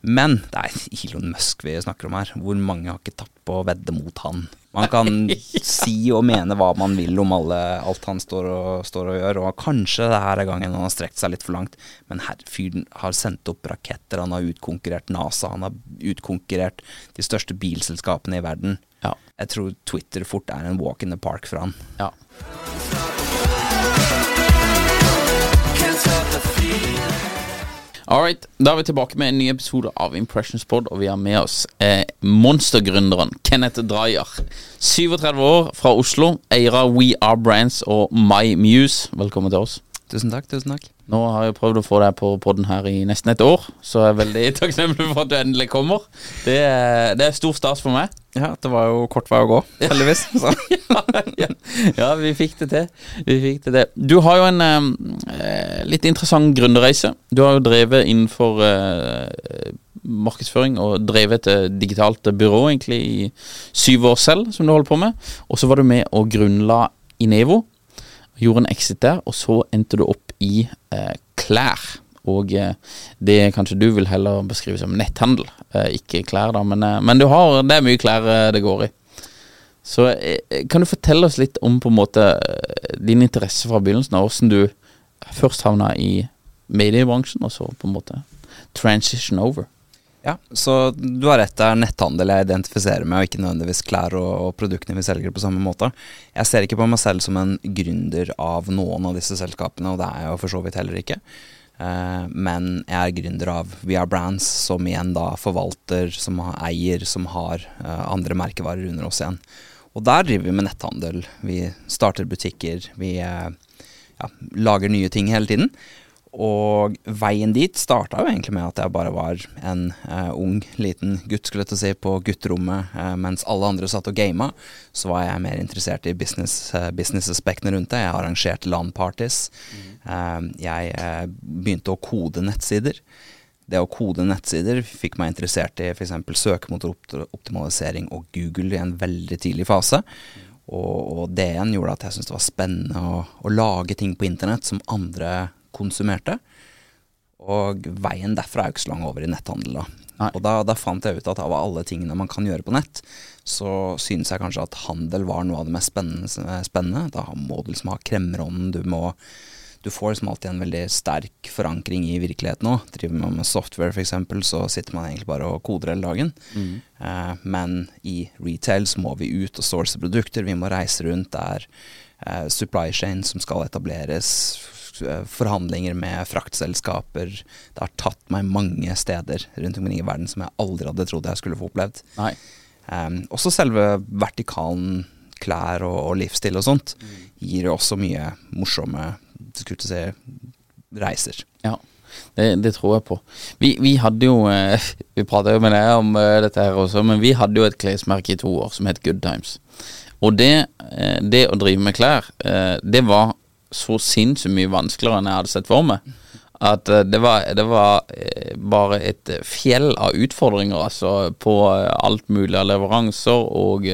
Men det er Elon Musk vi snakker om her. Hvor mange har ikke tatt på å vedde mot han? Man kan si og mene hva man vil om alle, alt han står og, står og gjør, og kanskje det her er gangen han har strekt seg litt for langt, men her, fyren har sendt opp raketter, han har utkonkurrert NASA, han har utkonkurrert de største bilselskapene i verden. Ja. Jeg tror Twitter fort er en walk in the park for han. Ja. All right, Da er vi tilbake med en ny episode av Impressions Pod, og vi har med oss eh, monstergründeren Kenneth Dreyer. 37 år, fra Oslo, eier av We Are Brands og My Muse. Velkommen til oss. Tusen takk, tusen takk. Nå har jeg prøvd å få deg på podden her i nesten et år, så jeg er veldig takknemlig for at du endelig kommer. Det er, det er stor stas for meg. Ja, det var jo kort vei å gå, heldigvis. Så. ja, ja, ja, vi fikk det til. Vi fikk det til. Du har jo en eh, litt interessant gründerreise. Du har jo drevet innenfor eh, markedsføring og drevet et digitalt byrå egentlig i syv år selv, som du holder på med. Og så var du med og grunnla Inevo. Gjorde en exit der, og så endte du opp i eh, klær. Og eh, det kanskje du vil heller beskrive som netthandel, eh, ikke klær, da. Men, eh, men har, det er mye klær det går i. Så kan du fortelle oss litt om på en måte din interesse fra begynnelsen av, hvordan du først havna i mediebransjen, og så på en måte transition over? Ja, så du har rett, det er netthandel jeg identifiserer med, og ikke nødvendigvis klær og, og produktene vi selger på samme måte. Jeg ser ikke på meg selv som en gründer av noen av disse selskapene, og det er jeg jo for så vidt heller ikke. Eh, men jeg er gründer av We Are Brands, som igjen da forvalter, som har eier, som har eh, andre merkevarer under oss igjen. Og der driver vi med netthandel. Vi starter butikker, vi eh, ja, lager nye ting hele tiden. Og veien dit starta jo egentlig med at jeg bare var en eh, ung, liten gutt skulle jeg til å si, på gutterommet eh, mens alle andre satt og gama. Så var jeg mer interessert i business, eh, business-aspektene rundt det. Jeg arrangerte LAN-parties. Eh, jeg eh, begynte å kode nettsider. Det å kode nettsider fikk meg interessert i f.eks. søkemotoroptimalisering og Google i en veldig tidlig fase. Og, og det igjen gjorde at jeg syntes det var spennende å, å lage ting på internett som andre konsumerte. Og veien derfra er jo ikke så lang over i netthandel. da. Og da, da fant jeg ut at av alle tingene man kan gjøre på nett, så synes jeg kanskje at handel var noe av det mest spennende. spennende. Da må du liksom ha kremmerånden, du må du får liksom alltid en veldig sterk forankring i virkeligheten òg. Driver man med software f.eks., så sitter man egentlig bare og koder hele dagen. Eh, men i retail så må vi ut og source produkter, vi må reise rundt. Det er eh, supply chain som skal etableres, forhandlinger med fraktselskaper. Det har tatt meg mange steder rundt omkring i verden som jeg aldri hadde trodd jeg skulle få opplevd. Um, også selve vertikalen klær og, og livsstil og sånt gir jo også mye morsomme skulle si reiser. Ja, det, det tror jeg på. Vi, vi hadde jo eh, Vi prata jo med deg om eh, dette her også, men vi hadde jo et klesmerke i to år som het Good Times. Og det, eh, det å drive med klær, eh, det var så sinnssykt mye vanskeligere enn jeg hadde sett for meg. At eh, det var, det var eh, bare et fjell av utfordringer, altså, på eh, alt mulig av leveranser, og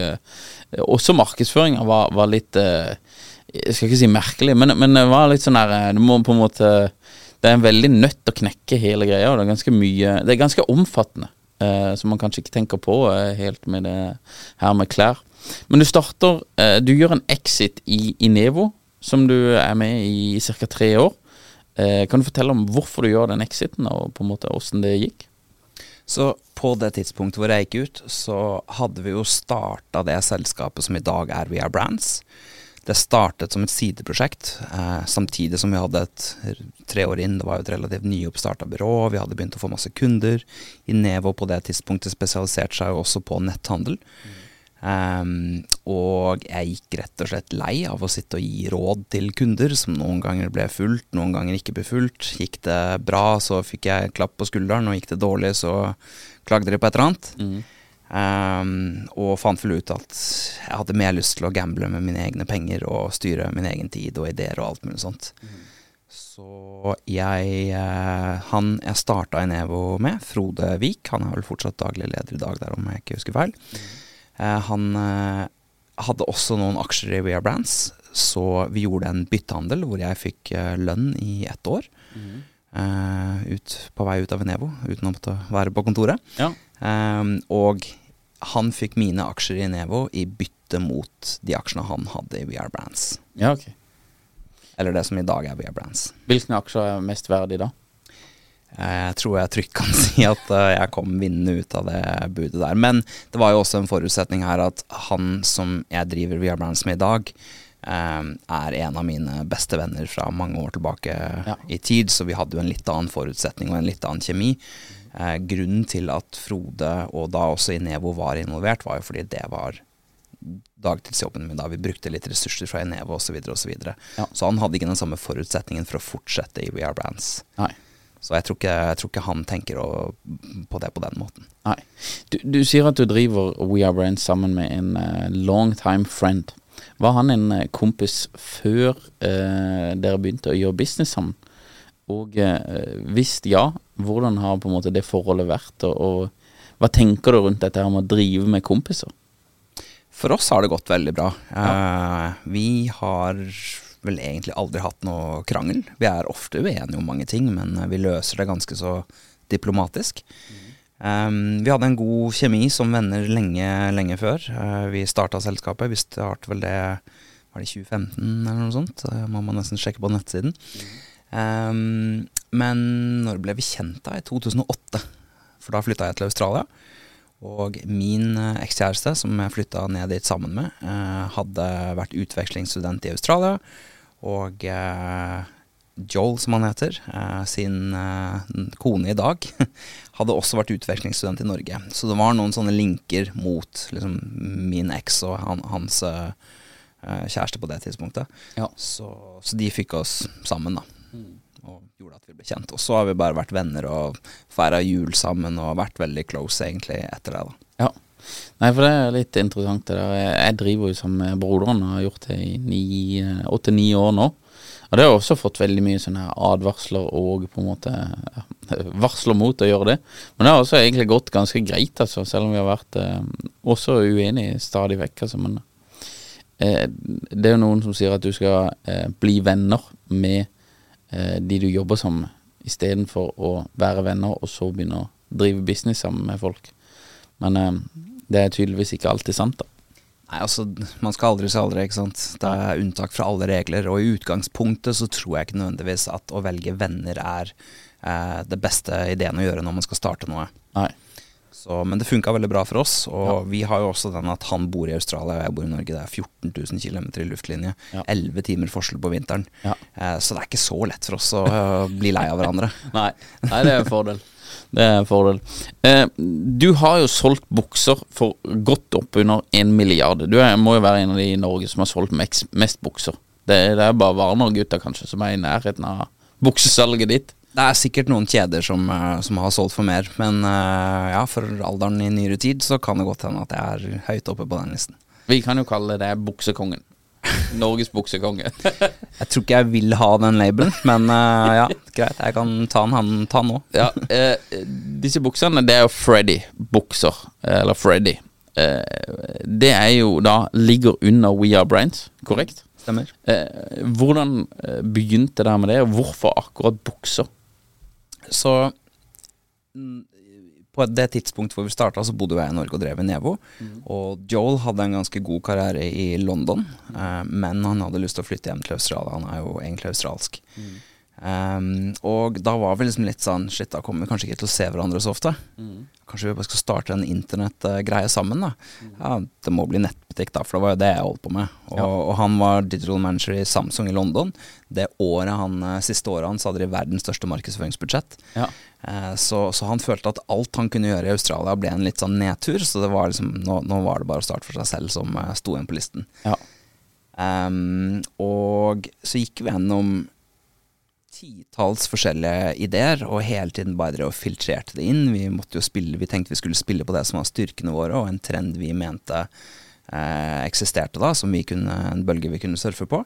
også markedsføringa var, var litt Jeg skal ikke si merkelig, men, men det var litt sånn her Du må på en måte Det er en veldig nødt å knekke hele greia, og det er ganske mye Det er ganske omfattende, som man kanskje ikke tenker på helt med det her med klær. Men du starter Du gjør en exit i Inevo, som du er med i ca. tre år. Eh, kan du fortelle om hvorfor du gjør den exiten, og på en måte åssen det gikk? Så på det tidspunktet hvor jeg gikk ut, så hadde vi jo starta det selskapet som i dag er VR Brands. Det startet som et sideprosjekt, eh, samtidig som vi hadde et tre år inn. Det var jo et relativt nyoppstarta byrå, vi hadde begynt å få masse kunder. Inevo på det tidspunktet spesialiserte seg jo også på netthandel. Ehm, og jeg gikk rett og slett lei av å sitte og gi råd til kunder, som noen ganger ble fulgt, noen ganger ikke ble fulgt. Gikk det bra, så fikk jeg klapp på skulderen, og gikk det dårlig, så klagde de på et eller annet. Ehm, og fant vel ut at jeg hadde mer lyst til å gamble med mine egne penger og styre min egen tid og ideer og alt mulig sånt. Så jeg eh, Han jeg starta Enevo med, Frode Vik, han er vel fortsatt daglig leder i dag der, om jeg ikke husker feil. Eh, han eh, hadde også noen aksjer i We Are Brands, så vi gjorde en byttehandel hvor jeg fikk eh, lønn i ett år. Mm. ut, på vei ut av Venevo, uten å måtte være på kontoret. Ja. Ehm, og han fikk mine aksjer i Nevo i bytte mot de aksjene han hadde i VR Brands. ja, ok. Eller det som i dag er VR Brands. Hvilke aksjer er mest verdig da? Jeg tror jeg trygt kan si at eh, jeg kom vinnende ut av det budet der. Men det var jo også en forutsetning her at han som jeg driver VR Brands med i dag, eh, er en av mine beste venner fra mange år tilbake Ja. i tid, så vi hadde jo en litt annen forutsetning og en litt annen kjemi. Eh, grunnen til at Frode, og da også Inevo, var involvert, var jo fordi det var dagtidsjobben min da. Vi brukte litt ressurser fra Inevo osv. osv. Så, videre. Ja. så han hadde ikke den samme forutsetningen for å fortsette i We Are Brands. Nei. Så jeg tror ikke, jeg tror ikke han tenker på det på den måten. Nei. Du, du sier at du driver We Are Brands sammen med en uh, long time friend. Var han en uh, kompis før uh, dere begynte å gjøre business sammen? Og eh, hvis ja, hvordan har på en måte det forholdet vært? Og, og hva tenker du rundt dette her med å drive med kompiser? For oss har det gått veldig bra. Eh, vi har vel egentlig aldri hatt noe krangel. Vi er ofte uenige om mange ting, men vi løser det ganske så diplomatisk. Um, vi hadde en god kjemi som venner lenge, lenge før. Uh, vi starta selskapet. Vi startet vel det var det 2015 eller noe sånt. Det må man nesten sjekke på nettsiden. Um, men når ble vi kjent da? I 2008. For da flytta jeg til Australia. Og min eh, ekskjæreste, som jeg flytta ned dit sammen med, eh, hadde vært utvekslingsstudent i Australia. Og eh, Joel, som han heter, eh, sin eh, kone i dag, hadde også vært utvekslingsstudent i Norge. Så det var noen sånne linker mot liksom, min eks og han, hans eh, kjæreste på det tidspunktet. Ja. Så, så de fikk oss sammen, da. Gjorde at vi ble kjent. Og så har vi bare vært venner og feira jul sammen og vært veldig close egentlig etter det. da. Ja. Nei, for det er litt interessant det der. Jeg- driver jo sammen med broderen og har gjort det i ni- åtte-ni år nå. Og det har også fått veldig mye sånne advarsler og på en måte ja, varsler mot å gjøre det. Men det har også egentlig gått ganske greit, altså, selv om vi har vært eh, også uenige stadig vekk. Altså, men eh, det er jo noen som sier at du skal eh, bli venner med eh, de du jobber sammen med, istedenfor å være venner og så begynne å drive business sammen med folk. Men eh, det er tydeligvis ikke alltid sant, da. Nei, altså, Man skal aldri si aldri, ikke sant. Det er unntak fra alle regler. Og i utgangspunktet så tror jeg ikke nødvendigvis at å velge venner er eh, det beste ideen å gjøre når man skal starte noe. Nei. Så, men det funka veldig bra for oss. Og vi har jo også den at han bor i Australia og jeg bor i Norge. Det er 14 000 km i luftlinje. Ja. 11 timer forskjell på vinteren. Ja. Eh, så det er ikke så lett for oss å eh, bli lei av hverandre. Nei. Nei, det er en fordel. Det er en fordel. Eh, du har jo solgt bukser for godt oppunder en milliard. Du er, må jo være en av de i Norge som har solgt mest, mest bukser. Det, det er bare Varner-gutta, kanskje som er i nærheten av buksesalget ditt. Det er sikkert noen kjeder som, eh, som har solgt for mer, men eh, ja, for alderen i nyere tid så kan det godt hende at jeg er høyt oppe på den listen. Vi kan jo kalle det buksekongen. Norges buksekonge. Jeg tror ikke jeg vil ha den labelen, men uh, ja, greit. Jeg kan ta den, han, ta den nå. ja, eh, disse buksene, det er jo Freddy-bukser. Eller Freddy. Eh, det er jo da ligger under We Are Brains, korrekt? Stemmer. Eh, hvordan begynte det med det, og hvorfor akkurat bukser? Så mm, på det tidspunktet hvor vi starta, så bodde jeg i Norge og drev i Nevo. Og Joel hadde en ganske god karriere i London, eh, men han hadde lyst til å flytte hjem til Australia. Han er jo egentlig australsk. Um, og da var vi liksom litt sånn Shit, da kommer vi kanskje ikke til å se hverandre så ofte. Kanskje vi bare skal starte en internettgreie sammen, da. Ja, det må bli nettbutikk, da, for det var jo det jeg holdt på med. Og, og han var digital manager i Samsung i London. Det året han, eh, siste året hans hadde de verdens største markedsføringsbudsjett. Ja. Uh, Så, så han følte at alt han kunne gjøre i Australia ble en litt sånn nedtur. Så det var liksom, nå, nå var det bare å starte for seg selv som uh, sto igjen på listen. Ja. Um, og så gikk vi gjennom titalls forskjellige ideer, og hele tiden bare og filtrerte det inn. Vi måtte jo spille, vi tenkte vi skulle spille på det som var styrkene våre, og en trend vi mente eh, eksisterte da, som vi kunne, en bølge vi kunne surfe på.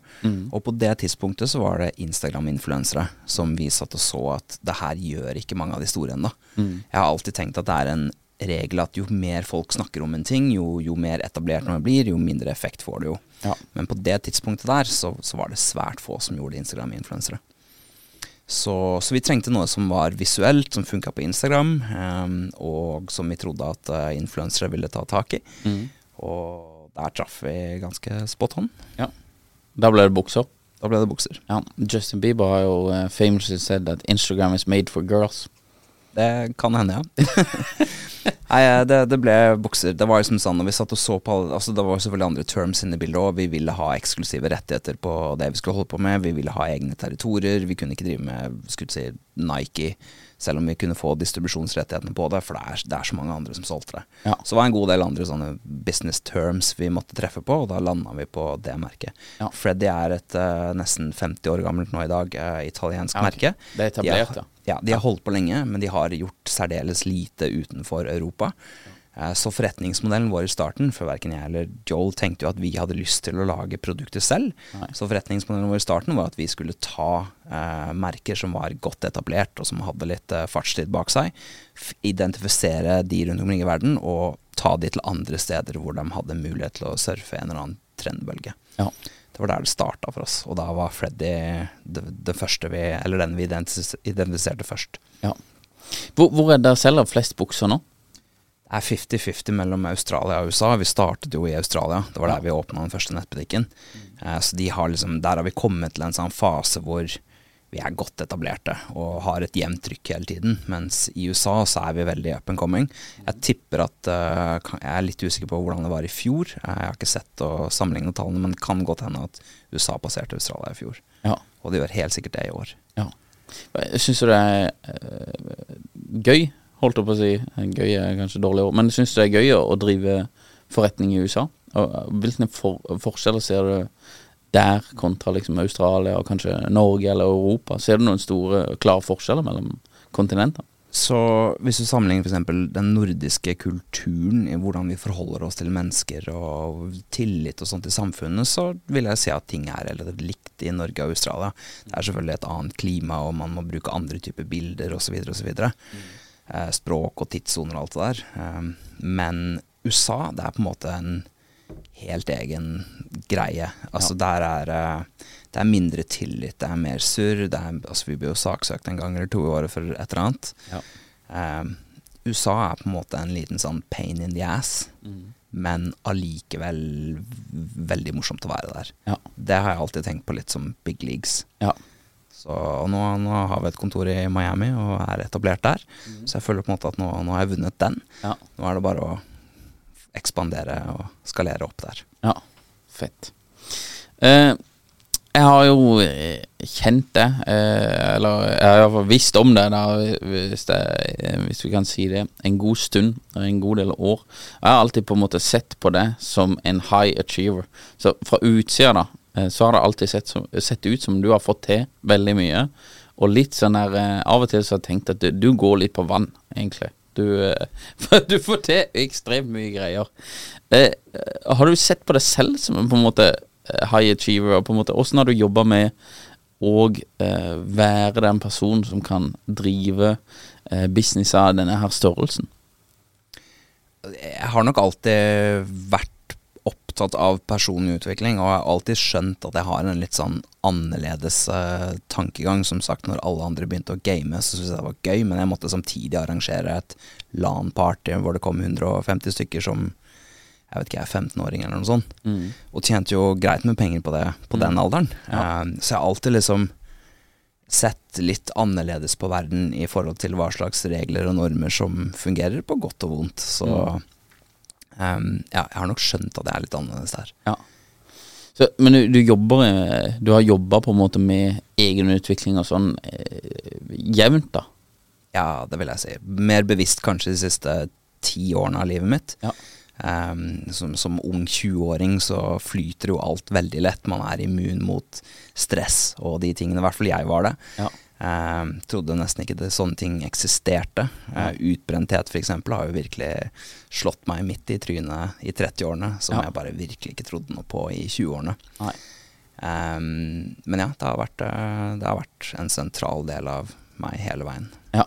Og på det tidspunktet så var det Instagram-influensere som vi satt og så at det her gjør ikke mange av de store ennå. Jeg har alltid tenkt at det er en regel at jo mer folk snakker om en ting, jo, jo mer etablert man blir, jo mindre effekt får det jo. Ja. Men på det tidspunktet der så, så var det svært få som gjorde Instagram-influensere. Så, så vi trengte noe som var visuelt, som funka på Instagram, um, og som vi trodde at uh, influensere ville ta tak i. Og der traff vi ganske spot on. ja. Da ble det bukser. Da ble det bukser. Ja. Justin Bieber har jo uh, famously said that Instagram is made for girls. Det kan hende, ja. Nei, eh, det, det ble bukser. Det var liksom sånn når vi satt og så på altså Det var selvfølgelig andre terms inne i bildet òg. Vi ville ha eksklusive rettigheter på det vi skulle holde på med. Vi ville ha egne territorier. Vi kunne ikke drive med skulle si, Nike, selv om vi kunne få distribusjonsrettighetene på det, for det er, det er så mange andre som solgte det. Ja. Så det var en god del andre sånne business terms vi måtte treffe på, og da landa vi på det merket. Ja. Freddy er et uh, nesten 50 år gammelt nå i dag uh, italiensk Ja, okay. merke. Det er etablert, ja. Ja. De har holdt på lenge, men de har gjort særdeles lite utenfor Europa. Eh, Så forretningsmodellen vår i starten, for verken jeg eller Joel tenkte jo at vi hadde lyst til å lage produkter selv. Så forretningsmodellen vår i starten var at vi skulle ta eh, merker som var godt etablert, og som hadde litt eh, fartstid bak seg, identifisere de rundt omkring i verden, og ta de til andre steder hvor de hadde mulighet til å surfe en eller annen trendbølge. Ja. Det var der det starta for oss, og da var Freddy det, det første vi Eller den vi identifiserte først. Ja. Hvor, hvor er det selger flest bukser nå? Det er 50-50 mellom Australia og USA. Vi startet jo i Australia. Det var der vi åpna den første nettbutikken. Eh, så de har liksom, der har vi kommet til en sånn fase hvor vi er godt etablerte og har et jevnt trykk hele tiden. Mens i USA så er vi veldig up and coming. Jeg tipper at uh, Jeg er litt usikker på hvordan det var i fjor. Eh, Jeg har ikke sett og sammenlignet tallene, men det kan godt hende at USA passerte Australia i fjor. Ja. Og det gjør helt sikkert det i år. ja. Syns du det er uh, gøy, holdt jeg på å si, gøy er kanskje dårlig ord, men syns du det er gøy å, drive forretning i USA? Og, hvilke for, forskjeller ser du der kontra liksom Australia og kanskje Norge eller Europa? Ser du noen store, klare forskjeller mellom kontinentene? Så hvis du sammenligner f.eks. den nordiske kulturen i hvordan vi forholder oss til mennesker og tillit og sånt i samfunnet, så vil jeg si at ting er relativt likt i Norge og Australia. Det er selvfølgelig et annet klima, og man må bruke andre typer bilder osv. osv. Eh, språk og tidssoner og alt det der. Eh, men USA, det er på en måte en helt egen greie. Altså der er eh, det er mindre tillit, det er mer surr. Altså, vi blir jo saksøkt en gang eller to i året for et eller annet. Ja. Um, USA er på en måte en liten sånn pain in the ass, men allikevel veldig morsomt å være der. Ja. Det har jeg alltid tenkt på litt som big leagues. Ja. Så og nå, nå har vi et kontor i Miami og er etablert der, så jeg føler på en måte at nå, nå har jeg vunnet den. Ja. Nå er det bare å ekspandere og skalere opp der. Ja, fett. Eh, jeg har jo eh, kjent det, eh, eller jeg har visst om det, da, hvis, det, eh, hvis vi kan si det, en god stund, en god del år. Jeg har alltid på en måte sett på det som en high achiever. Så fra utsida da, eh, så har det alltid sett, som, sett ut som du har fått til veldig mye. Og litt sånn der, av og til så har jeg tenkt at du, du går litt på vann, egentlig. Du, eh, du får til ekstremt mye greier. Eh, har du sett på deg selv som en på en måte eh, high achiever. På en måte, Hvordan har du jobba med å eh, være den personen som kan drive eh, business av denne her størrelsen? Jeg har nok alltid vært opptatt av personlig utvikling, og jeg har alltid skjønt at jeg har en litt sånn annerledes uh, tankegang. Som sagt, når alle andre begynte å game, så syntes jeg det var gøy, men jeg måtte samtidig arrangere et LAN-party hvor det kom 150 stykker som jeg vet ikke, jeg er 15-åring eller noe sånt. Mm. Og tjente jo greit med penger på det på den alderen. Ja. Uh, så jeg har alltid liksom sett litt annerledes på verden i forhold til hva slags regler og normer som fungerer, på godt og vondt. Så eh, ja, jeg har nok skjønt at jeg er litt annerledes der. Ja. Så, men du, du jobber eh, Du har jobba på en måte med egenutvikling og sånn eh, jevnt, da? Ja, det vil jeg si. Mer bevisst kanskje de siste ti årene av livet mitt. Ja. Um, som, som ung 20-åring så flyter jo alt veldig lett. Man er immun mot stress og de tingene. I hvert fall jeg var det. Ja. Um, trodde nesten ikke det, sånne ting eksisterte. Eh, utbrenthet f.eks. har jo virkelig slått meg midt i trynet i 30-årene, som Ja. jeg bare virkelig ikke trodde noe på i 20-årene. Nei. Um, men ja, det har, vært, uh, det har vært en sentral del av meg hele veien. Ja.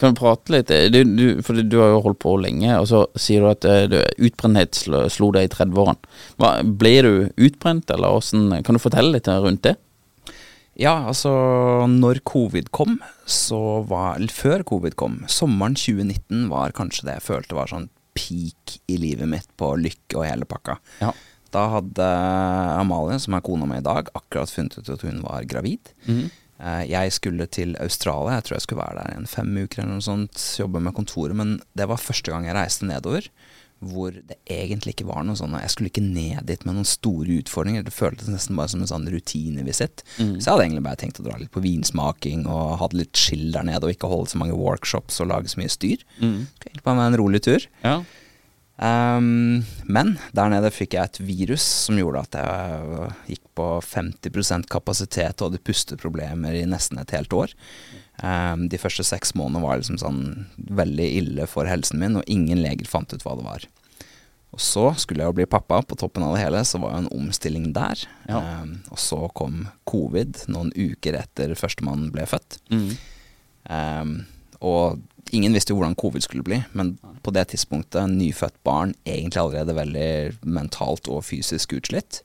Kan du prate litt eh, du, du, For du har jo holdt på lenge, og så sier du at eh, du, utbrenthet slo, slo deg i 30-årene. Blir Ble du utbrent, eller åssen Kan du fortelle litt rundt det? Ja, altså når covid kom, så var Før covid kom, sommeren 2019 var kanskje det jeg følte var sånn peak i livet mitt på lykke og hele pakka. Ja. Da hadde Amalie, som er kona mi i dag, akkurat funnet ut at hun var gravid. Mm. Jeg skulle til Australia, jeg tror jeg skulle være der i en fem uker eller noe sånt, jobbe med kontoret, men det var første gang jeg reiste nedover. Hvor det egentlig ikke var noe sånn Jeg skulle ikke ned dit med noen store utfordringer. Det føltes nesten bare som en sånn rutinevisitt. Så jeg hadde egentlig bare tenkt å dra litt på vinsmaking og ha det litt chill der nede, og ikke holde så mange workshops og lage så mye styr. Skulle egentlig bare med en rolig tur. Ja. Um, men der nede fikk jeg et virus som gjorde at jeg gikk på 50% kapasitet og hadde pusteproblemer i nesten et helt år. Ehm, de første seks månedene var liksom sånn veldig ille for helsen min, og ingen leger fant ut hva det var. Og så skulle jeg jo bli pappa. På toppen av det hele så var jo en omstilling der. Ja. Um, og så kom covid noen uker etter førstemann ble født. Ehm, og ingen visste jo hvordan covid skulle bli, men på det tidspunktet, nyfødt barn, egentlig allerede veldig mentalt og fysisk utslitt.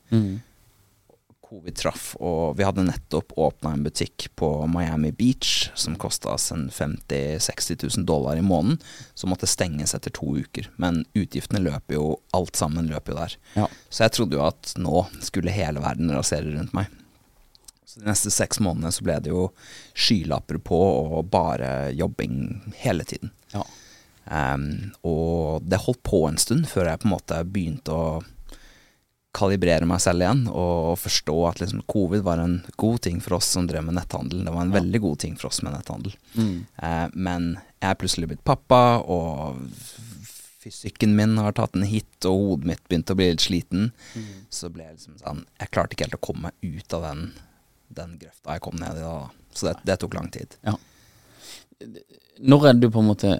Covid traff, og vi hadde nettopp åpna en butikk på Miami Beach som kosta oss en 50 000-60 000 dollar i måneden, som måtte stenges etter to uker. Men utgiftene løper jo, alt sammen løper jo der. Ja. Så jeg trodde jo at nå skulle hele verden rasere rundt meg. Så de neste seks månedene så ble det jo skylapper på og bare jobbing hele tiden. Ja. Um, og det holdt på en stund før jeg på en måte begynte å kalibrere meg selv igjen og forstå at liksom covid var en god ting for oss som drev med netthandel. Det var en veldig god ting for oss med netthandel. Eh, men jeg er plutselig blitt pappa, og fysikken min har tatt en hit, og hodet mitt begynte å bli litt sliten. Så ble jeg liksom sånn Jeg klarte ikke helt å komme meg ut av den, den grøfta jeg kom ned i da. Så det, det tok lang tid. Ja. Når er det du på en måte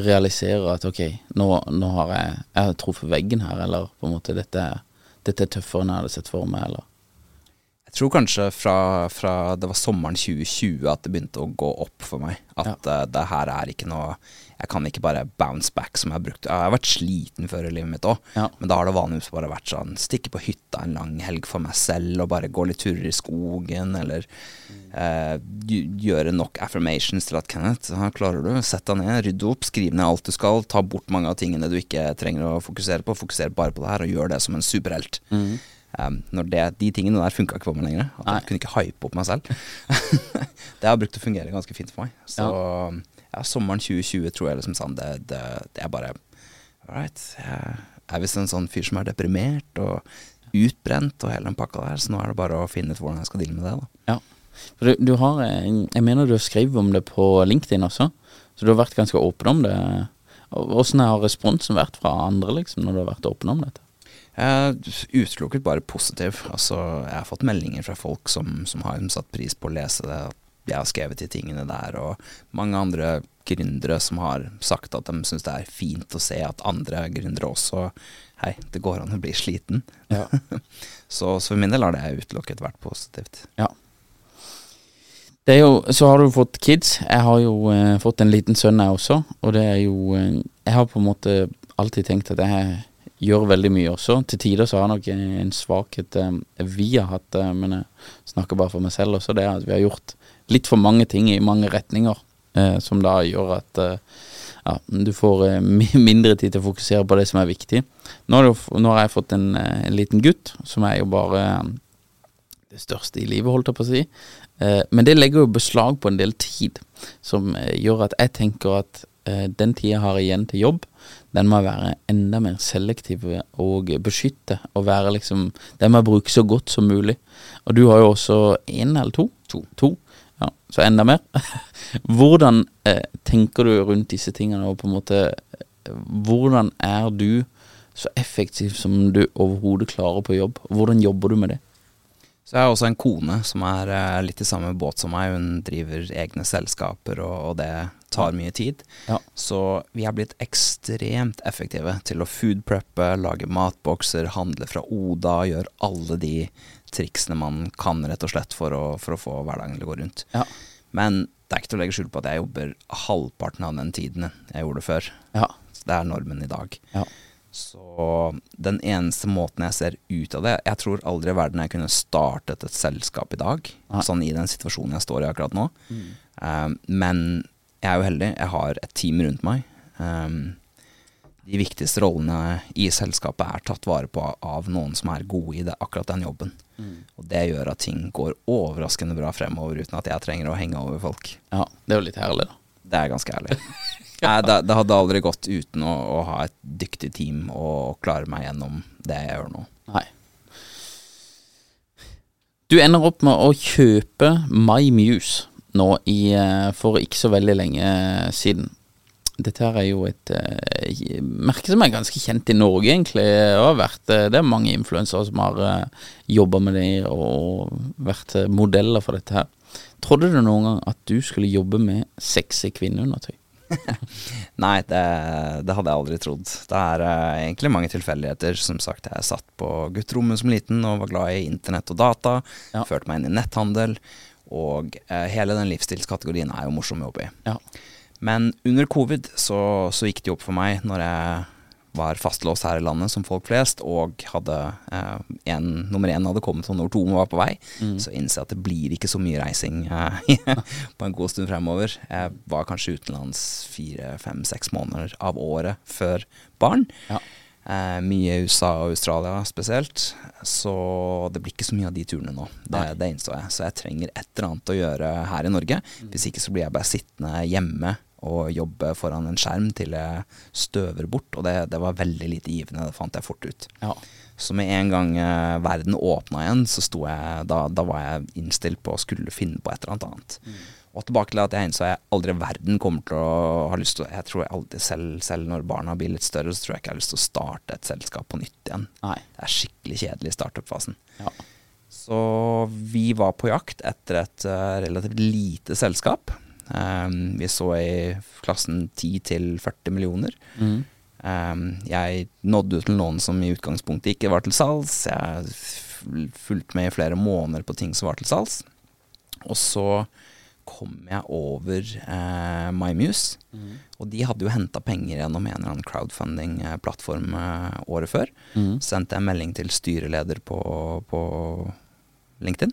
realiserer at ok, nå, nå har jeg, jeg har truffet veggen her, eller på en måte dette, er- dette er tøffere enn jeg hadde sett for meg, eller? Jeg tror kanskje fra, fra det var sommeren 2020 at det begynte å gå opp for meg. At eh, det her er ikke noe Jeg kan ikke bare bounce back som jeg har brukt. Jeg har vært sliten før i livet mitt òg, Ja. men da har det vanligvis bare vært sånn stikke på hytta en lang helg for meg selv og bare gå litt turer i skogen, eller eh, gj- gjøre nok affirmations til at Kenneth, her klarer du. Sett deg ned, rydde opp, skriv ned alt du skal, ta bort mange av tingene du ikke trenger å fokusere på. Fokuser bare på det her, og gjør det som en superhelt. Um, når det, de tingene der funka ikke for meg lenger. At jeg kunne ikke hype opp meg selv. det har brukt å fungere ganske fint for meg. Så ja, sommeren 2020 tror jeg liksom sånn Det, det, det er bare All right. Jeg er visst en sånn fyr som er deprimert og utbrent og hele den pakka der, så nå er det bare å finne ut hvordan jeg skal deale med det. da. Ja. Du, du har Jeg mener du har skrevet om det på LinkedIn også, så du har vært ganske åpen om det. Åssen har responsen vært fra andre, liksom, når du har vært åpen om dette? Utelukket bare positiv. Altså, jeg har fått meldinger fra folk som, som har satt pris på å lese det. Jeg har skrevet de tingene der, og mange andre gründere som har sagt at de syns det er fint å se at andre gründere også hei, det går an å bli sliten. Ja. så, så for min del har det utelukket vært positivt. Ja. Det jo, så har du fått kids. Jeg har jo eh, fått en liten sønn, jeg også. Og det er jo eh, Jeg har på en måte alltid tenkt at jeg gjør veldig mye også. Til tider så har jeg nok en svakhet eh, vi har hatt, eh, men jeg snakker bare for meg selv også. Det er at vi har gjort litt for mange ting i mange retninger, eh, som da gjør at eh, ja, du får eh, mindre tid til å fokusere på det som er viktig. Nå har, du, nå har jeg fått en, eh, en liten gutt, som er jo bare eh, det største i livet, holdt jeg på å si. Men det legger jo beslag på en del tid, som gjør at jeg tenker at den tida jeg har igjen til jobb, den må være enda mer selektiv og beskytte, og være liksom Den må bruke så godt som mulig. Og du har jo også én eller to? To. to. Ja, så enda mer. Hvordan eh, tenker du rundt disse tingene, og på en måte eh, Hvordan er du så effektiv som du overhodet klarer på jobb? Hvordan jobber du med det? Så jeg har også en kone som er eh, litt i samme båt som meg. Hun driver egne selskaper, og, og det tar mye tid. Ja. Så vi er blitt ekstremt effektive til å foodpreppe, lage matbokser, handle fra Oda, gjøre alle de triksene man kan rett og slett for å, for å få hverdagen til å gå rundt. Ja. Men det er ikke til å legge skjul på at jeg jobber halvparten av den tiden jeg gjorde før. Ja. Så det er normen i dag. Ja. Så den eneste måten jeg ser ut av det Jeg tror aldri i verden jeg kunne startet et selskap i dag, Nei. sånn i den situasjonen jeg står i akkurat nå. Um, men jeg er jo heldig. Jeg har et team rundt meg. Um, de viktigste rollene i selskapet er tatt vare på av noen som er gode i det, akkurat den jobben. Og det gjør at ting går overraskende bra fremover uten at jeg trenger å henge over folk. ja. Det er jo litt herlig, da. Det er ganske herlig. Nei, det, det hadde aldri gått uten å, å ha et dyktig team og klare meg gjennom det jeg gjør nå. Nei. Du ender opp med å kjøpe My Muse nå i, eh, for ikke så veldig lenge siden. Dette her er jo et uh, merke som er ganske kjent i Norge, egentlig. Vært, eh, det er mange influensere som har uh, jobba med det og vært eh, modeller for dette her. Trodde du noen gang at du skulle jobbe med sexy kvinneundertøy? Nei, det, det hadde jeg aldri trodd. Det er uh, egentlig mange tilfeldigheter. Som sagt, jeg satt på gutterommet som liten og var glad i internett og data. Ja. Førte meg inn i netthandel. Og eh, hele den livsstilskategorien er jo morsom å jobbe i. Ja. Men under covid så, så gikk det opp for meg når jeg var fastlåst her i landet som folk flest, og hadde eh, en, nummer én hadde kommet og nummer to var på vei, så innså jeg at det blir ikke så mye reising eh, på en god stund fremover. Jeg var kanskje utenlands fire, fem, seks måneder av året før barn. Ja. Eh, mye i USA og Australia spesielt. Så det blir ikke så mye av de turene nå. Det, det innså jeg. Så jeg trenger et eller annet å gjøre her i Norge. Hvis ikke så blir jeg bare sittende hjemme og jobbe foran en skjerm til jeg støver bort. Og det, det var veldig lite givende, det fant jeg fort ut. Ja. Så med en gang eh, verden åpna igjen, så sto jeg da, da var jeg innstilt på å skulle finne på et eller annet annet. Og tilbake til at jeg innså jeg aldri verden kommer til å ha lyst til Jeg tror jeg aldri selv, selv når barna blir litt større, så tror jeg ikke jeg har lyst til å starte et selskap på nytt igjen. Nei. Det er skikkelig kjedelig i startup-fasen. Ja. Så vi var på jakt etter et uh, relativt lite selskap. Um, vi så i klassen 10 til 40 millioner. Mm. Um, jeg nådde ut til noen som i utgangspunktet ikke var til salgs. Jeg fulgte med i flere måneder på ting som var til salgs. Og så kom jeg over uh, MyMuse. Og de hadde jo henta penger gjennom en eller annen crowdfunding-plattform uh, året før. Sendte jeg melding til styreleder på, på LinkedIn.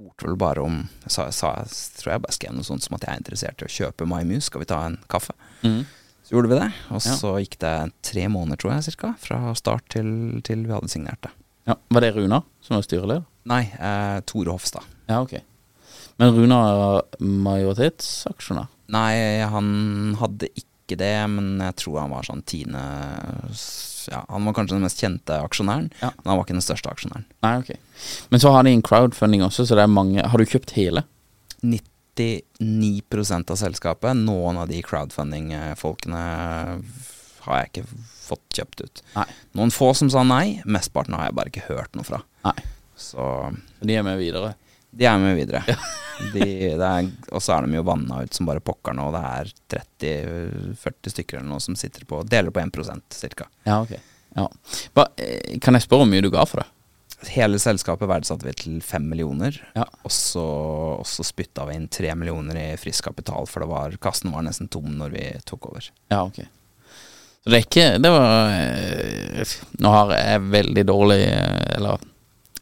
spurte vel bare om jeg sa, sa, tror jeg bare skrev noe sånt som at jeg er interessert i å kjøpe MyMuse. Skal vi ta en kaffe? Mm. Så gjorde vi det. Og Ja. så gikk det tre måneder, tror jeg, cirka, fra start til, til vi hadde signert det. Ja. Var det Runa som var styreleder? Nei, eh, Tore Hofstad. Ja, ok. Men Runa er majoritetsaksjonær? Nei, han hadde ikke det, men jeg tror han var sånn tiende ja, Han var kanskje den mest kjente aksjonæren, Ja. men han var ikke den største aksjonæren. Nei, ok. Men så har de en crowdfunding også, så det er mange Har du kjøpt hele? 99% av selskapet. Noen av de crowdfunding-folkene har jeg ikke fått kjøpt ut. Nei. Noen få som sa nei, mesteparten har jeg bare ikke hørt noe fra. Nei. Så De er med videre? De er med videre. Er, og så er de jo vanna ut som bare pokker nå. Det er 30-40 stykker eller noe som sitter på Deler på 1% cirka. Ja, ok. Ja. Ba, eh, kan jeg spørre hvor mye du ga for det? Hele selskapet verdsatte vi til 5 millioner. Ja. Og så, og så spytta vi inn 3 millioner i frisk kapital, for det var, kassen var nesten tom når vi tok over. Ja, ok. Så det er ikke Det var eh, Nå har jeg veldig dårlig eh, Eller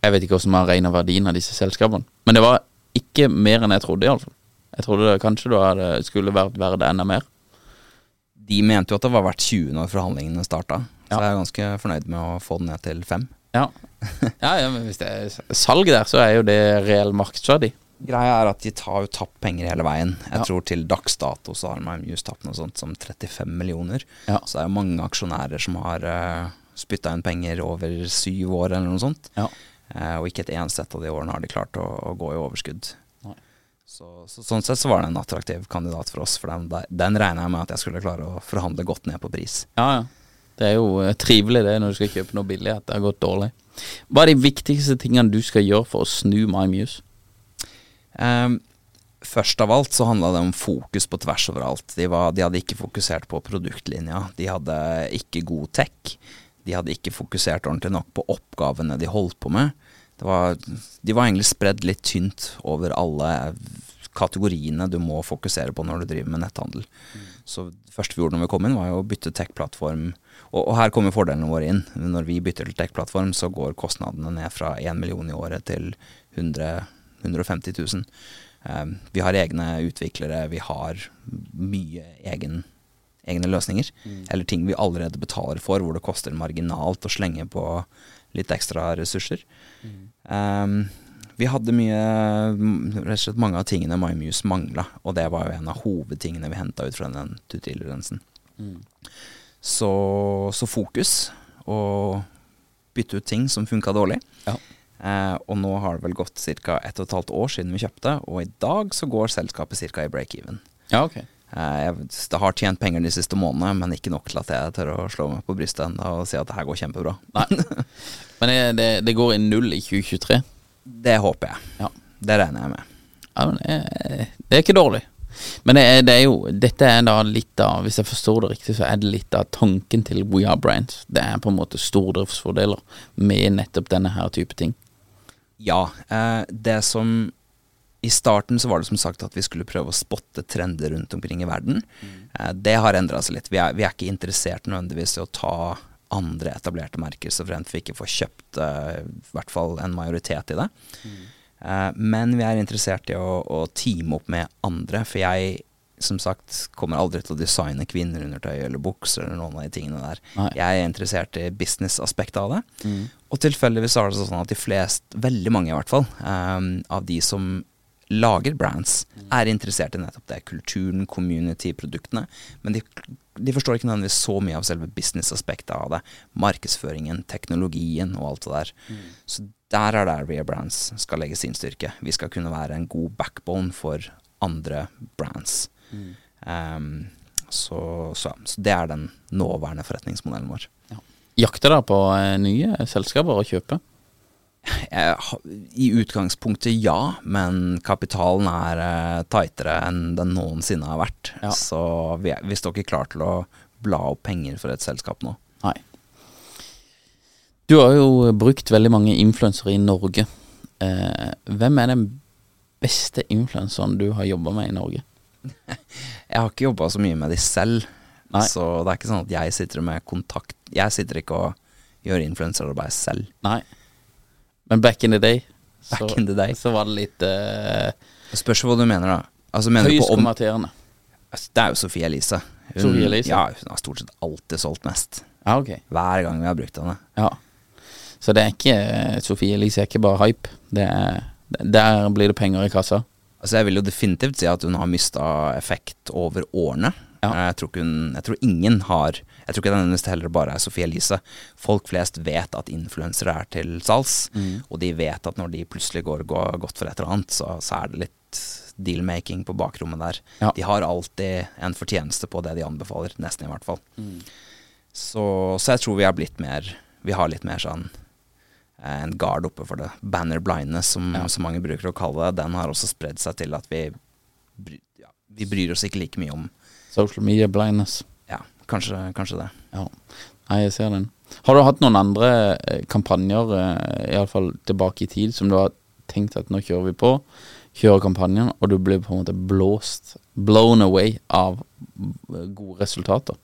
jeg vet ikke hvordan man regner verdien av disse selskapene. Men det var ikke mer enn jeg trodde, iallfall. Jeg trodde det, kanskje det skulle vært verdt enda mer. De mente jo at det var verdt 20 når forhandlingene starta, så Ja. jeg er ganske fornøyd med å få den ned til 5. Ja. ja, ja, men hvis det er salg der, så er jo det reell markedsverdi. Greia er at de tar jo tapt penger hele veien. Jeg Ja. tror til dags dato så har man just tapt noe sånt som 35 millioner. Ja. Så det er jo mange aksjonærer som har uh, spytta inn penger over syv år eller noe sånt. Ja. Eh, og ikke et eneste av de årene har de klart å, å gå i overskudd. Så, så sånn sett så var det en attraktiv kandidat for oss, for den, den regna jeg med at jeg skulle klare å forhandle godt ned på pris. Ja, ja. Det er jo eh, trivelig det når du skal kjøpe noe billig, at det har gått dårlig. Hva er de viktigste tingene du skal gjøre for å snu MyMuse? Um, først av alt så handla det om fokus på tvers overalt. De, var, de hadde ikke fokusert på produktlinja. De hadde ikke god tech. De hadde ikke fokusert ordentlig nok på oppgavene de holdt på med. Det var, de var egentlig spredd litt tynt over alle kategoriene du må fokusere på når du driver med netthandel. Så det første vi gjorde når vi kom inn, var å bytte tech-plattform. Og, og her kommer fordelene våre inn. Når vi bytter til tech-plattform, så går kostnadene ned fra 1 million i året til 100 150 000. Um, vi har egne utviklere, vi har mye egen, egne løsninger. Eller ting vi allerede betaler for, hvor det koster marginalt å slenge på litt ekstra ressurser. Um, vi hadde mye Rett og slett mange av tingene MyMuse mangla, og det var jo en av hovedtingene vi henta ut fra den tutilrensen. Så, så fokus, og bytte ut ting som funka dårlig. Ja. Uh, og nå har det vel gått ca. ett og et halvt år siden vi kjøpte, og i dag så går selskapet ca. i break-even. Ja, ok. Eh, jeg, har tjent penger de siste månedene, men ikke nok til at jeg tør å slå meg på brystet ennå og si at det her går kjempebra. Men det, det, det går i null i 2023. Det håper jeg. Ja. Det regner jeg med. Ja, det, det er ikke dårlig. Men det er, det er jo Dette er da litt av Hvis jeg forstår det riktig, så er det litt av tanken til We Are Brands. Det er på en måte stordriftsfordeler med nettopp denne her type ting. Ja. Eh, det som I starten så var det som sagt at vi skulle prøve å spotte trender rundt omkring i verden. Mm. det har endra seg litt. Vi er, vi er ikke interessert nødvendigvis i å ta andre etablerte merker, så fremt vi ikke får kjøpt uh, i hvert fall en majoritet i det. Eh, men vi er interessert i å, å teame opp med andre, for jeg som sagt kommer aldri til å designe kvinneundertøy eller bukser eller noen av de tingene der. Nei. Jeg er interessert i businessaspektet av det. Og tilfeldigvis er det sånn at de flest, veldig mange i hvert fall, um, av de som lager brands, er interessert i nettopp det. Kulturen, community, produktene. Men de, de forstår ikke nødvendigvis så mye av selve businessaspektet av det. Markedsføringen, teknologien og alt det der. Så der er der Rear Brands skal legge sin styrke. Vi skal kunne være en god backbone for andre brands. Ehm, så, så, så det er den nåværende forretningsmodellen vår. Jakter dere på eh, nye selskaper å kjøpe? I utgangspunktet ja, men kapitalen er eh, tightere enn den noensinne har vært. Ja. Så vi, er, vi står ikke klar til å bla opp penger for et selskap nå. Nei. Du har jo brukt veldig mange influensere i Norge. Eh, hvem er den beste influenseren du har jobba med i Norge? Jeg har ikke jobba så mye med de selv, Nei. så det er ikke sånn at jeg sitter med kontakt Jeg sitter ikke og gjør influenserarbeid selv. Nei. Men back in the day, Back in the day. så var det litt uh, spørs hva du mener, da. Altså, mener høyst på konverterende. Altså, Det er jo Sofie Elise. Hun, Sofie Elise? Ja, hun har stort sett alltid solgt mest. Ja, ok. Hver gang vi har brukt henne. Ja. Så det er ikke eh, Sofie Elise er ikke bare hype. Det er, der blir det penger i kassa. Altså Jeg vil jo definitivt si at hun har mista effekt over årene. Ja. Jeg, tror hun, jeg tror ingen har Jeg tror ikke det nødvendigvis heller bare er Sofie Elise. Folk flest vet at influensere er til salgs, Mm. og de vet at når de plutselig går, går godt for et eller annet, så, så er det litt deal-making på bakrommet der. Ja. De har alltid en fortjeneste på det de anbefaler, nesten i hvert fall. Mm. Så, så jeg tror vi har blitt mer Vi har litt mer sånn eh, en gard oppe for det. Banner blindness, som, Ja. så mange bruker å kalle det, den har også spredd seg til at vi, bry, ja, vi bryr oss ikke like mye om Social media blindness. Ja, kanskje, kanskje det. Ja. Nei, jeg ser den. Har du hatt noen andre eh, kampanjer, eh, iallfall tilbake i tid, som du har tenkt at nå kjører vi på, kjører kampanjen, og du blir på en måte blåst, blown away av eh, gode resultater?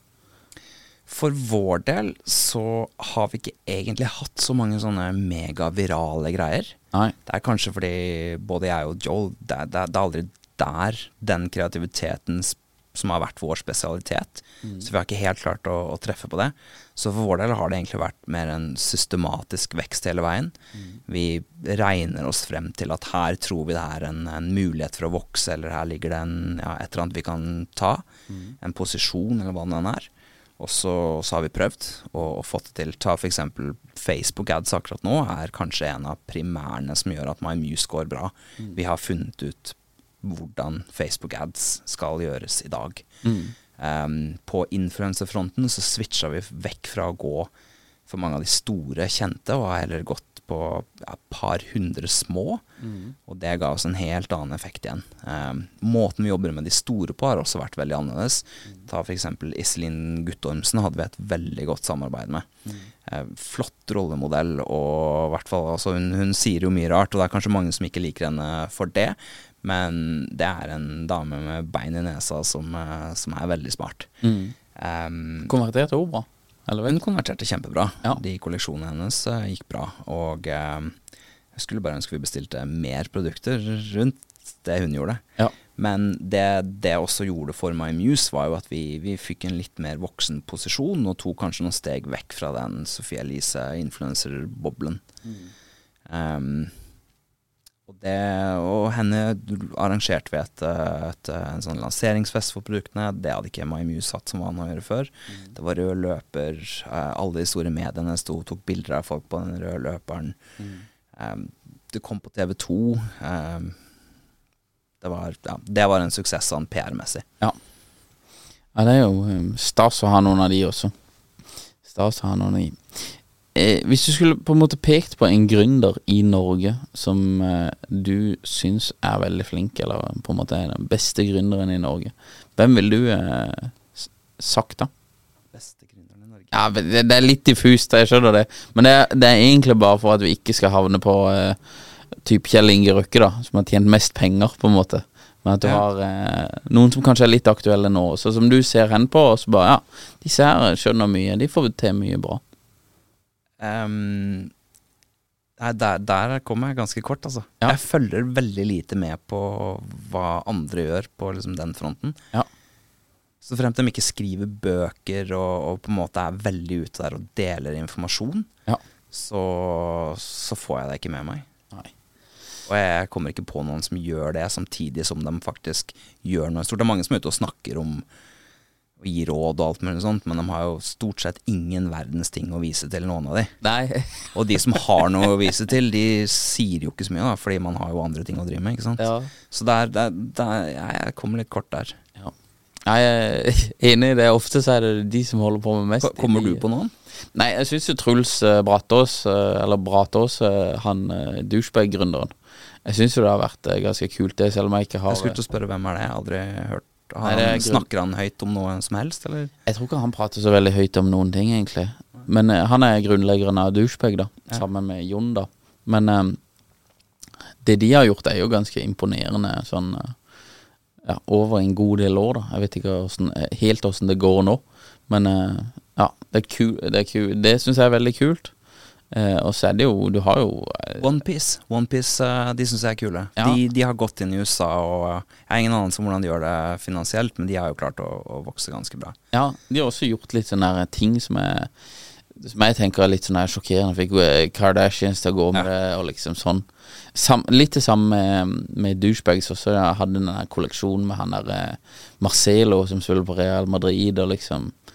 For vår del så har vi ikke egentlig hatt så mange sånne megavirale greier. Nei. Det er kanskje fordi både jeg og Joel Det, det, det er aldri der den kreativiteten s- som har vært vår spesialitet. Så vi har ikke helt klart å, å treffe på det. Så for vår del har det egentlig vært mer en systematisk vekst hele veien. Vi regner oss frem til at her tror vi det er en, en mulighet for å vokse, eller her ligger det en, ja, et eller annet vi kan ta. En posisjon, eller hva det enn er. Og så, har vi prøvd og, og fått det til. Ta f.eks. Facebook ads akkurat nå er kanskje en av primærene som gjør at MyMuse går bra. Vi har funnet ut hvordan Facebook ads skal gjøres i dag. Um, på influenserfronten så switcha vi vekk fra å gå for mange av de store kjente, og har heller gått på ja, et par hundre små. Og det ga oss en helt annen effekt igjen. Um, måten vi jobber med de store på har også vært veldig annerledes. Ta f.eks. Iselin Guttormsen hadde vi et veldig godt samarbeid med. Eh, flott rollemodell, og hvert fall altså, hun, hun sier jo mye rart, og det er kanskje mange som ikke liker henne for det. Men det er en dame med bein i nesa som, eh, som er veldig smart. Um, Konverterte hun bra? Eller hun konverterte kjempebra. Ja. De kolleksjonene hennes eh, gikk bra. Og eh, jeg skulle bare ønske vi bestilte mer produkter rundt det hun gjorde. Ja. Men det det også gjorde for My Muse, var jo at vi, vi fikk en litt mer voksen posisjon, og tok kanskje noen steg vekk fra den Sophie Elise-influencer-boblen. Um, og, det, og henne arrangerte vi et, et, en sånn lanseringsfest for produktene. Det hadde ikke My Muse hatt som vane å gjøre før. Det var rød løper. eh, alle de store mediene sto og tok bilder av folk på den røde løperen. Um, det kom på TV 2. Um, det, var, ja, det var en suksess sånn PR-messig. Ja. ja, det er jo um, stas å ha noen av de også. Stas å ha noen av de. Eh, hvis du skulle på en måte pekt på en gründer i Norge som eh, du syns er veldig flink, eller på en måte er den beste gründeren i Norge, hvem ville du eh, sagt da? Beste gründeren i Norge. Ja, det, det er litt diffust, jeg skjønner det. Men det, er- det er egentlig bare for at vi ikke skal havne på eh, typ Kjell Inge Røkke, da, som har tjent mest penger, på en måte. Men at du Ja. har eh, noen som kanskje er litt aktuelle nå også, som du ser hen på, og så bare ja, disse her skjønner mye, de får til mye bra. Um, der, der kom jeg ganske kort, altså. Ja. Jeg følger veldig lite med på hva andre gjør på liksom, den fronten. Ja. Så frem til de ikke skriver bøker og, og på en måte er veldig ute der og deler informasjon, Ja. så, så får jeg det ikke med meg. Nei. Og jeg kommer ikke på noen som gjør det, samtidig som de faktisk gjør noe stort. Det er mange som er ute og snakker om og gir råd og alt mulig sånt, men de har jo stort sett ingen verdens ting å vise til, noen av de. Nei. Og de som har noe å vise til, de sier jo ikke så mye, da, fordi man har jo andre ting å drive med. ikke sant? Ja. Så der, der, der, jeg kommer litt kort der. ja. Jeg er enig i det. Ofte så er det de som holder på med mest. Kommer du på noen? Nei, jeg syns jo Truls Bratås, Brattås, eh, eller Bratås, eh, han douchebag-gründeren Jeg syns jo det har vært eh, ganske kult, det, selv om jeg ikke har Jeg skulle til å spørre hvem er det, jeg har aldri hørt. Nei, han, snakker han høyt om noe som helst, eller? Jeg tror ikke han prater så veldig høyt om noen ting, egentlig. Men uh, han er grunnleggeren av Douchebag, da. Ja. Sammen med Jon, da. Men eh, det de har gjort, er jo ganske imponerende sånn uh, ja, over en god del år, da. Jeg vet ikke hvordan, helt åssen det går nå, men uh, ja, det er kul, det, er kul, det syns jeg er veldig kult. Eh, og så er det jo Du har jo eh, Onepiece, Onepiece de syns jeg er kule. Ja. De, de har gått inn i USA, og jeg har ingen anelse om hvordan de gjør det finansielt, men de har jo klart å, å vokse ganske bra. Ja, de har også gjort litt sånne ting som er Som jeg tenker er litt sånn sjokkerende. Fikk eh, Kardashians til å gå med det, og liksom sånn. Sam, litt det samme med, med douchebags også. Jeg hadde den kolleksjonen med han der eh, Marcelo som spiller på Real Madrid, og liksom Ja,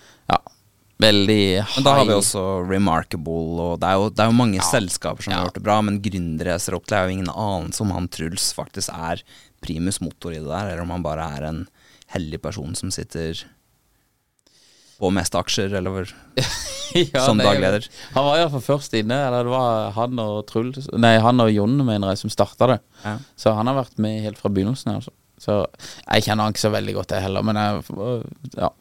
veldig high. Men da har vi også Remarkable, og det er jo, det er jo mange Ja. selskaper som Ja. har gjort det bra, men gründerracer opp til er jo ingen anelse om han Truls faktisk er primus motor i det der, eller om han bare er en heldig person som sitter på mest aksjer, eller Ja, som nei, daglig leder. Han var iallfall først inne, eller det var han og Truls Nei, han og Jon, mener jeg, som starta det. Ja. Så han har vært med helt fra begynnelsen. Altså. Så jeg kjenner han ikke så veldig godt, jeg heller. Men jeg, ja.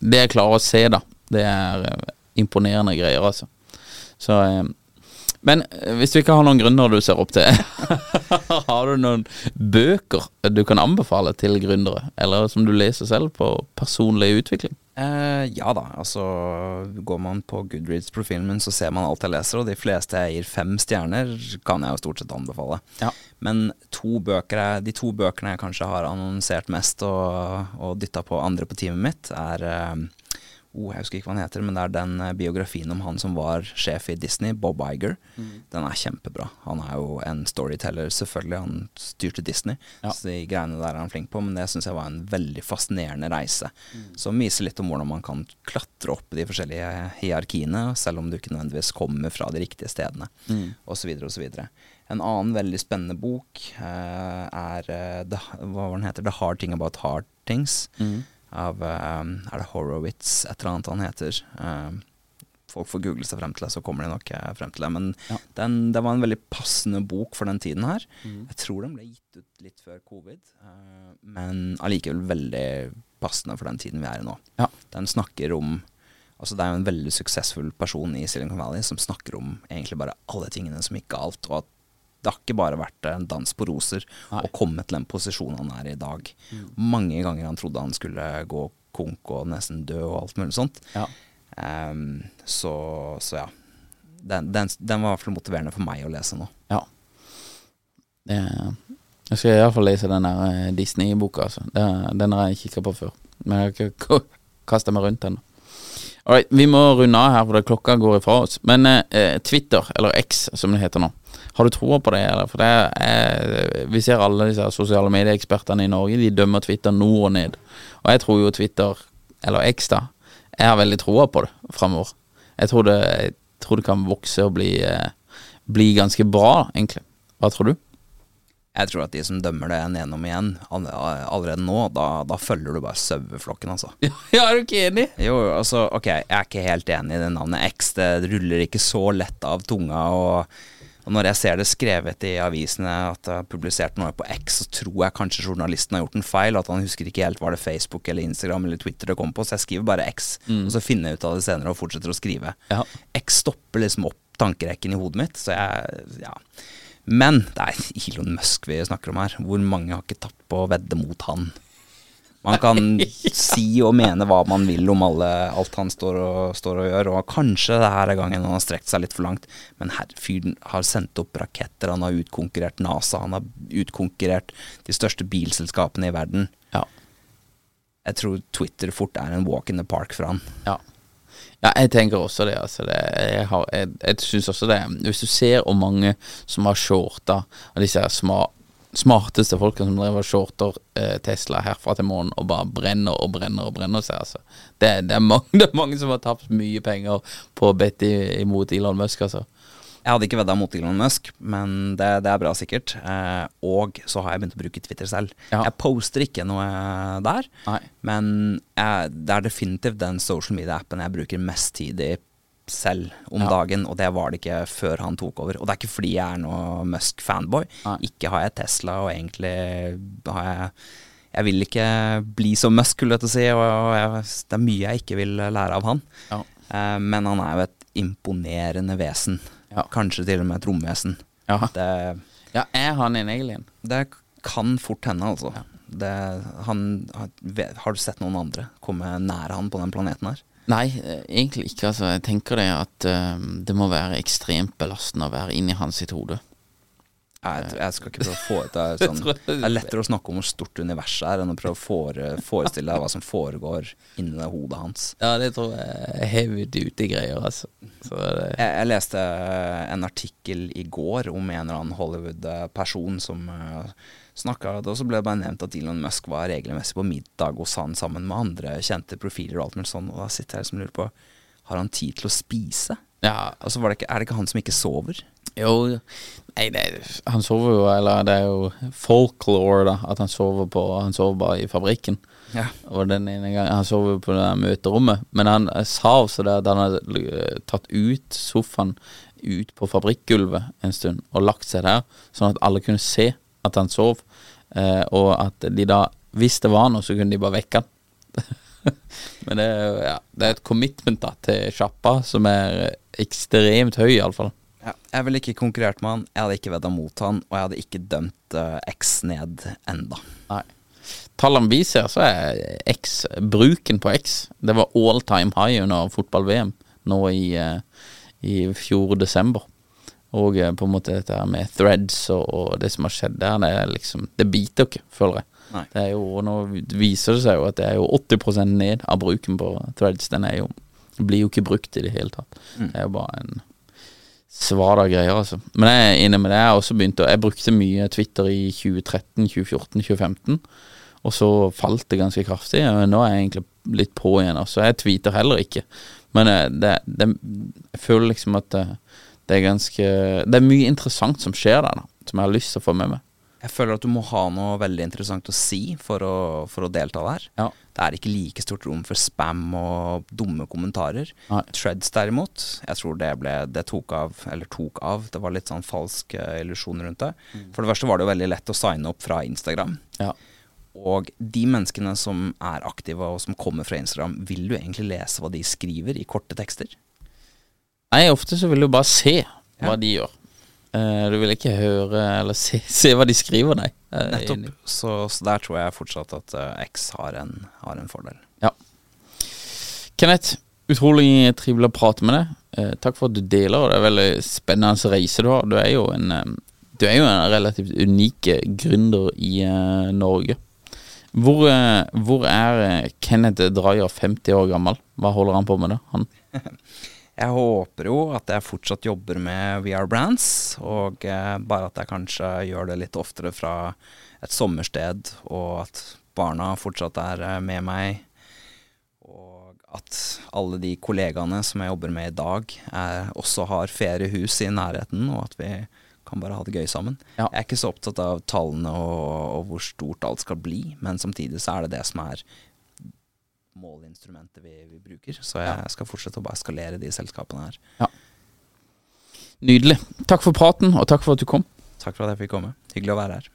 det jeg klarer å se, da, det er eh, imponerende greier, altså. Så eh, Men eh, hvis du ikke har noen gründere du ser opp til, har du noen bøker du kan anbefale til gründere? Eller som du leser selv på personlig utvikling? Eh, ja da, altså går man på Goodreads-profilen min, så ser man alt jeg leser, og de fleste jeg gir fem stjerner, kan jeg jo stort sett anbefale. Ja. Men to bøker er, de to bøkene jeg kanskje har annonsert mest og, og dytta på andre på teamet mitt, er eh, oh, Jeg husker ikke hva han heter, men det er den eh, biografien om han som var sjef i Disney, Bob Iger. Den er kjempebra. Han er jo en storyteller, selvfølgelig. Han styrte Disney, Ja. så de greiene der er han flink på. Men det syns jeg var en veldig fascinerende reise, som viser litt om hvordan man kan klatre opp de forskjellige hierarkiene, selv om du ikke nødvendigvis kommer fra de riktige stedene, osv. osv. En annen veldig spennende bok uh, er uh, The, hva var den heter? The Hard Thing About Hard Things. Av eh, Er det Horowitz, et eller annet han heter? Eh, folk får google seg frem til det, så kommer de nok eh, frem til det. Men Ja. den, det var en veldig passende bok for den tiden her. Jeg tror den ble gitt ut litt før covid, uh, men allikevel veldig passende for den tiden vi er i nå. Ja. Den snakker om Altså Det er jo en veldig suksessfull person i Silicon Valley som snakker om egentlig bare alle tingene som gikk galt, og at det har ikke bare vært en dans på roser Nei. å komme til den posisjonen han er i i dag. Mange ganger han trodde han skulle gå konk og nesten dø og alt mulig sånt. Ja. Um, så, så ja. Den, den, den var i hvert fall motiverende for meg å lese nå. Ja. Det, jeg skal iallfall lese den der eh, Disney-boka, altså. Den har jeg kikka på før. Men jeg har ikke kasta meg rundt ennå. Alright, vi må runde av her, for klokka går ifra oss. Men eh, Twitter, eller X som det heter nå, har du troa på det? Eller? For det er, vi ser alle disse sosiale medieekspertene i Norge, de dømmer Twitter nord og ned. Og jeg tror jo Twitter, eller X da, jeg har veldig troa på det framover. Jeg tror det, jeg tror det kan vokse og bli, eh, bli ganske bra, egentlig. Hva tror du? Jeg tror at de som dømmer det ned gjennom igjen, allerede nå, da, da følger du bare saueflokken, altså. Ja, er du ikke enig? Jo, altså, ok, jeg er ikke helt enig i det navnet X. Det ruller ikke så lett av tunga. Og, og når jeg ser det skrevet i avisene at det er publisert noe på X, så tror jeg kanskje journalisten har gjort en feil. At han husker ikke helt var det Facebook eller Instagram eller Twitter det kom på. Så jeg skriver bare X, og så finner jeg ut av det senere og fortsetter å skrive. Ja. X stopper liksom opp tankerekken i hodet mitt, så jeg Ja. Men det er Elon Musk vi snakker om her. Hvor mange har ikke tatt på å vedde mot han? Man kan si og mene hva man vil om alle, alt han står og, står og gjør, og kanskje det her er gangen han har strekt seg litt for langt, men her, fyren har sendt opp raketter, han har utkonkurrert NASA, han har utkonkurrert de største bilselskapene i verden. Ja. Jeg tror Twitter fort er en walk in the park for han. Ja. Ja, jeg tenker også det. Altså det jeg jeg, jeg synes også det. Hvis du ser hvor mange som har shorta av disse her sma, smarteste folkene som driver shorter eh, Tesla herfra til månen og bare brenner og brenner og brenner seg, altså. Det, det, er mange, det er mange som har tapt mye penger på å bette imot Elon Musk, altså. Jeg hadde ikke vedda mot Elon Musk, men det, det er bra sikkert. Eh, og så har jeg begynt å bruke Twitter selv. Ja. Jeg poster ikke noe der, Nei. men jeg, det er definitivt den social media-appen jeg bruker mest tid i selv om Ja. dagen, og det var det ikke før han tok over. Og det er ikke fordi jeg er noe Musk-fanboy. Ikke har jeg Tesla, og egentlig har jeg Jeg vil ikke bli som Musk, skulle jeg si, og og jeg, det er mye jeg ikke vil lære av han. Ja. Eh, men han er jo et imponerende vesen. Ja. Kanskje til og med et romvesen. Ja. Det, Ja, er han en alien? Det kan fort hende, altså. Det, han, har du sett noen andre komme nær han på den planeten her? Nei, eh, egentlig ikke. Altså, jeg tenker det at uh, det må være ekstremt belastende å være inni hans sitt hode. Jeg, jeg, skal ikke prøve å få ut det, sånn, det er lettere å snakke om hvor stort universet er, enn å prøve å fore, forestille deg hva som foregår inni det hodet hans. Ja, det tror jeg er heavy duty-greier, altså. Jeg, jeg, leste en artikkel i går om en eller annen Hollywood-person som uh, snakka Og så ble det bare nevnt at Elon Musk var regelmessig på middag hos han sammen med andre kjente profiler og alt mulig sånn, og da sitter jeg liksom og lurer på Har han tid til å spise? Ja. Altså, det ikke, er det ikke han som ikke sover? Jo, nei, det, han sover jo Eller det er jo folklore, da. At han sover på Han sover bare i fabrikken. Ja. Og den ene gangen Han sover jo på det møterommet. Men han sa også det at han hadde tatt ut sofaen ut på fabrikkgulvet en stund og lagt seg der, sånn at alle kunne se at han sov. Eh, og at de da, hvis det var noe, så kunne de bare vekke han. Men det, ja, det, er et commitment da til sjappa som er ekstremt høy, iallfall. Jeg ville ikke konkurrert med han, jeg hadde ikke vedda mot han, og jeg hadde ikke dømt uh, X ned enda. Nei. Tallene vi ser, så er X, bruken på X Det var all time high under fotball-VM nå i, uh, i fjor desember. Og uh, på en måte dette med threads og, og, det som har skjedd der, det liksom Det biter ikke, føler jeg. Jo, nå viser det seg jo at det er jo 80% ned av bruken på threads. Den jo blir jo ikke brukt i det hele tatt. Mm. Det er jo bare en svada greier, altså. Men jeg er inne med det. Jeg også begynte Jeg brukte mye Twitter i 2013, 2014, 2015. Og så falt det ganske kraftig. Nå er jeg egentlig litt på igjen. Altså. Jeg tweeter heller ikke. Men eh, det, det, jeg føler liksom at det, det, er ganske Det er mye interessant som skjer der, da. Som jeg har lyst til å få med meg. Jeg føler at du må ha noe veldig interessant å si for å, for å delta der. Ja. Det er ikke like stort rom for spam og dumme kommentarer. Nei. Treads derimot, jeg tror det ble Det tok av, eller tok av. Det var litt sånn falsk uh, illusjon rundt det. Mm. For det første var det jo veldig lett å signe opp fra Instagram. Ja. Og de menneskene som er aktive og som kommer fra Instagram, vil du egentlig lese hva de skriver i korte tekster? Nei, ofte så vil du bare se hva ja. de gjør. Uh, du vil ikke høre eller se, se hva de skriver, nei. Uh, Nettopp. Så, så, der tror jeg fortsatt at uh, X har en, har en, fordel. Ja. Kenneth, utrolig trivelig å prate med deg. takk for at du deler, og det er veldig spennende reise du har. Du er jo en, du er jo en relativt unik gründer i Norge. Hvor, hvor, er Kenneth Dreyer 50 år gammel? Hva holder han på med, da? Han Jeg håper jo at jeg fortsatt jobber med VR Brands, og eh, bare at jeg kanskje gjør det litt oftere fra et sommersted, og at barna fortsatt er eh, med meg. Og at alle de kollegaene som jeg jobber med i dag, er, også har feriehus i nærheten, og at vi kan bare ha det gøy sammen. Ja. Jeg er ikke så opptatt av tallene og, og hvor stort alt skal bli, men samtidig så er det det som er måleinstrumentet vi, vi bruker. Så jeg skal fortsette å bare eskalere de selskapene her. Ja. Nydelig. Takk for praten, og takk for at du kom. Takk for at jeg fikk komme. Hyggelig å være her.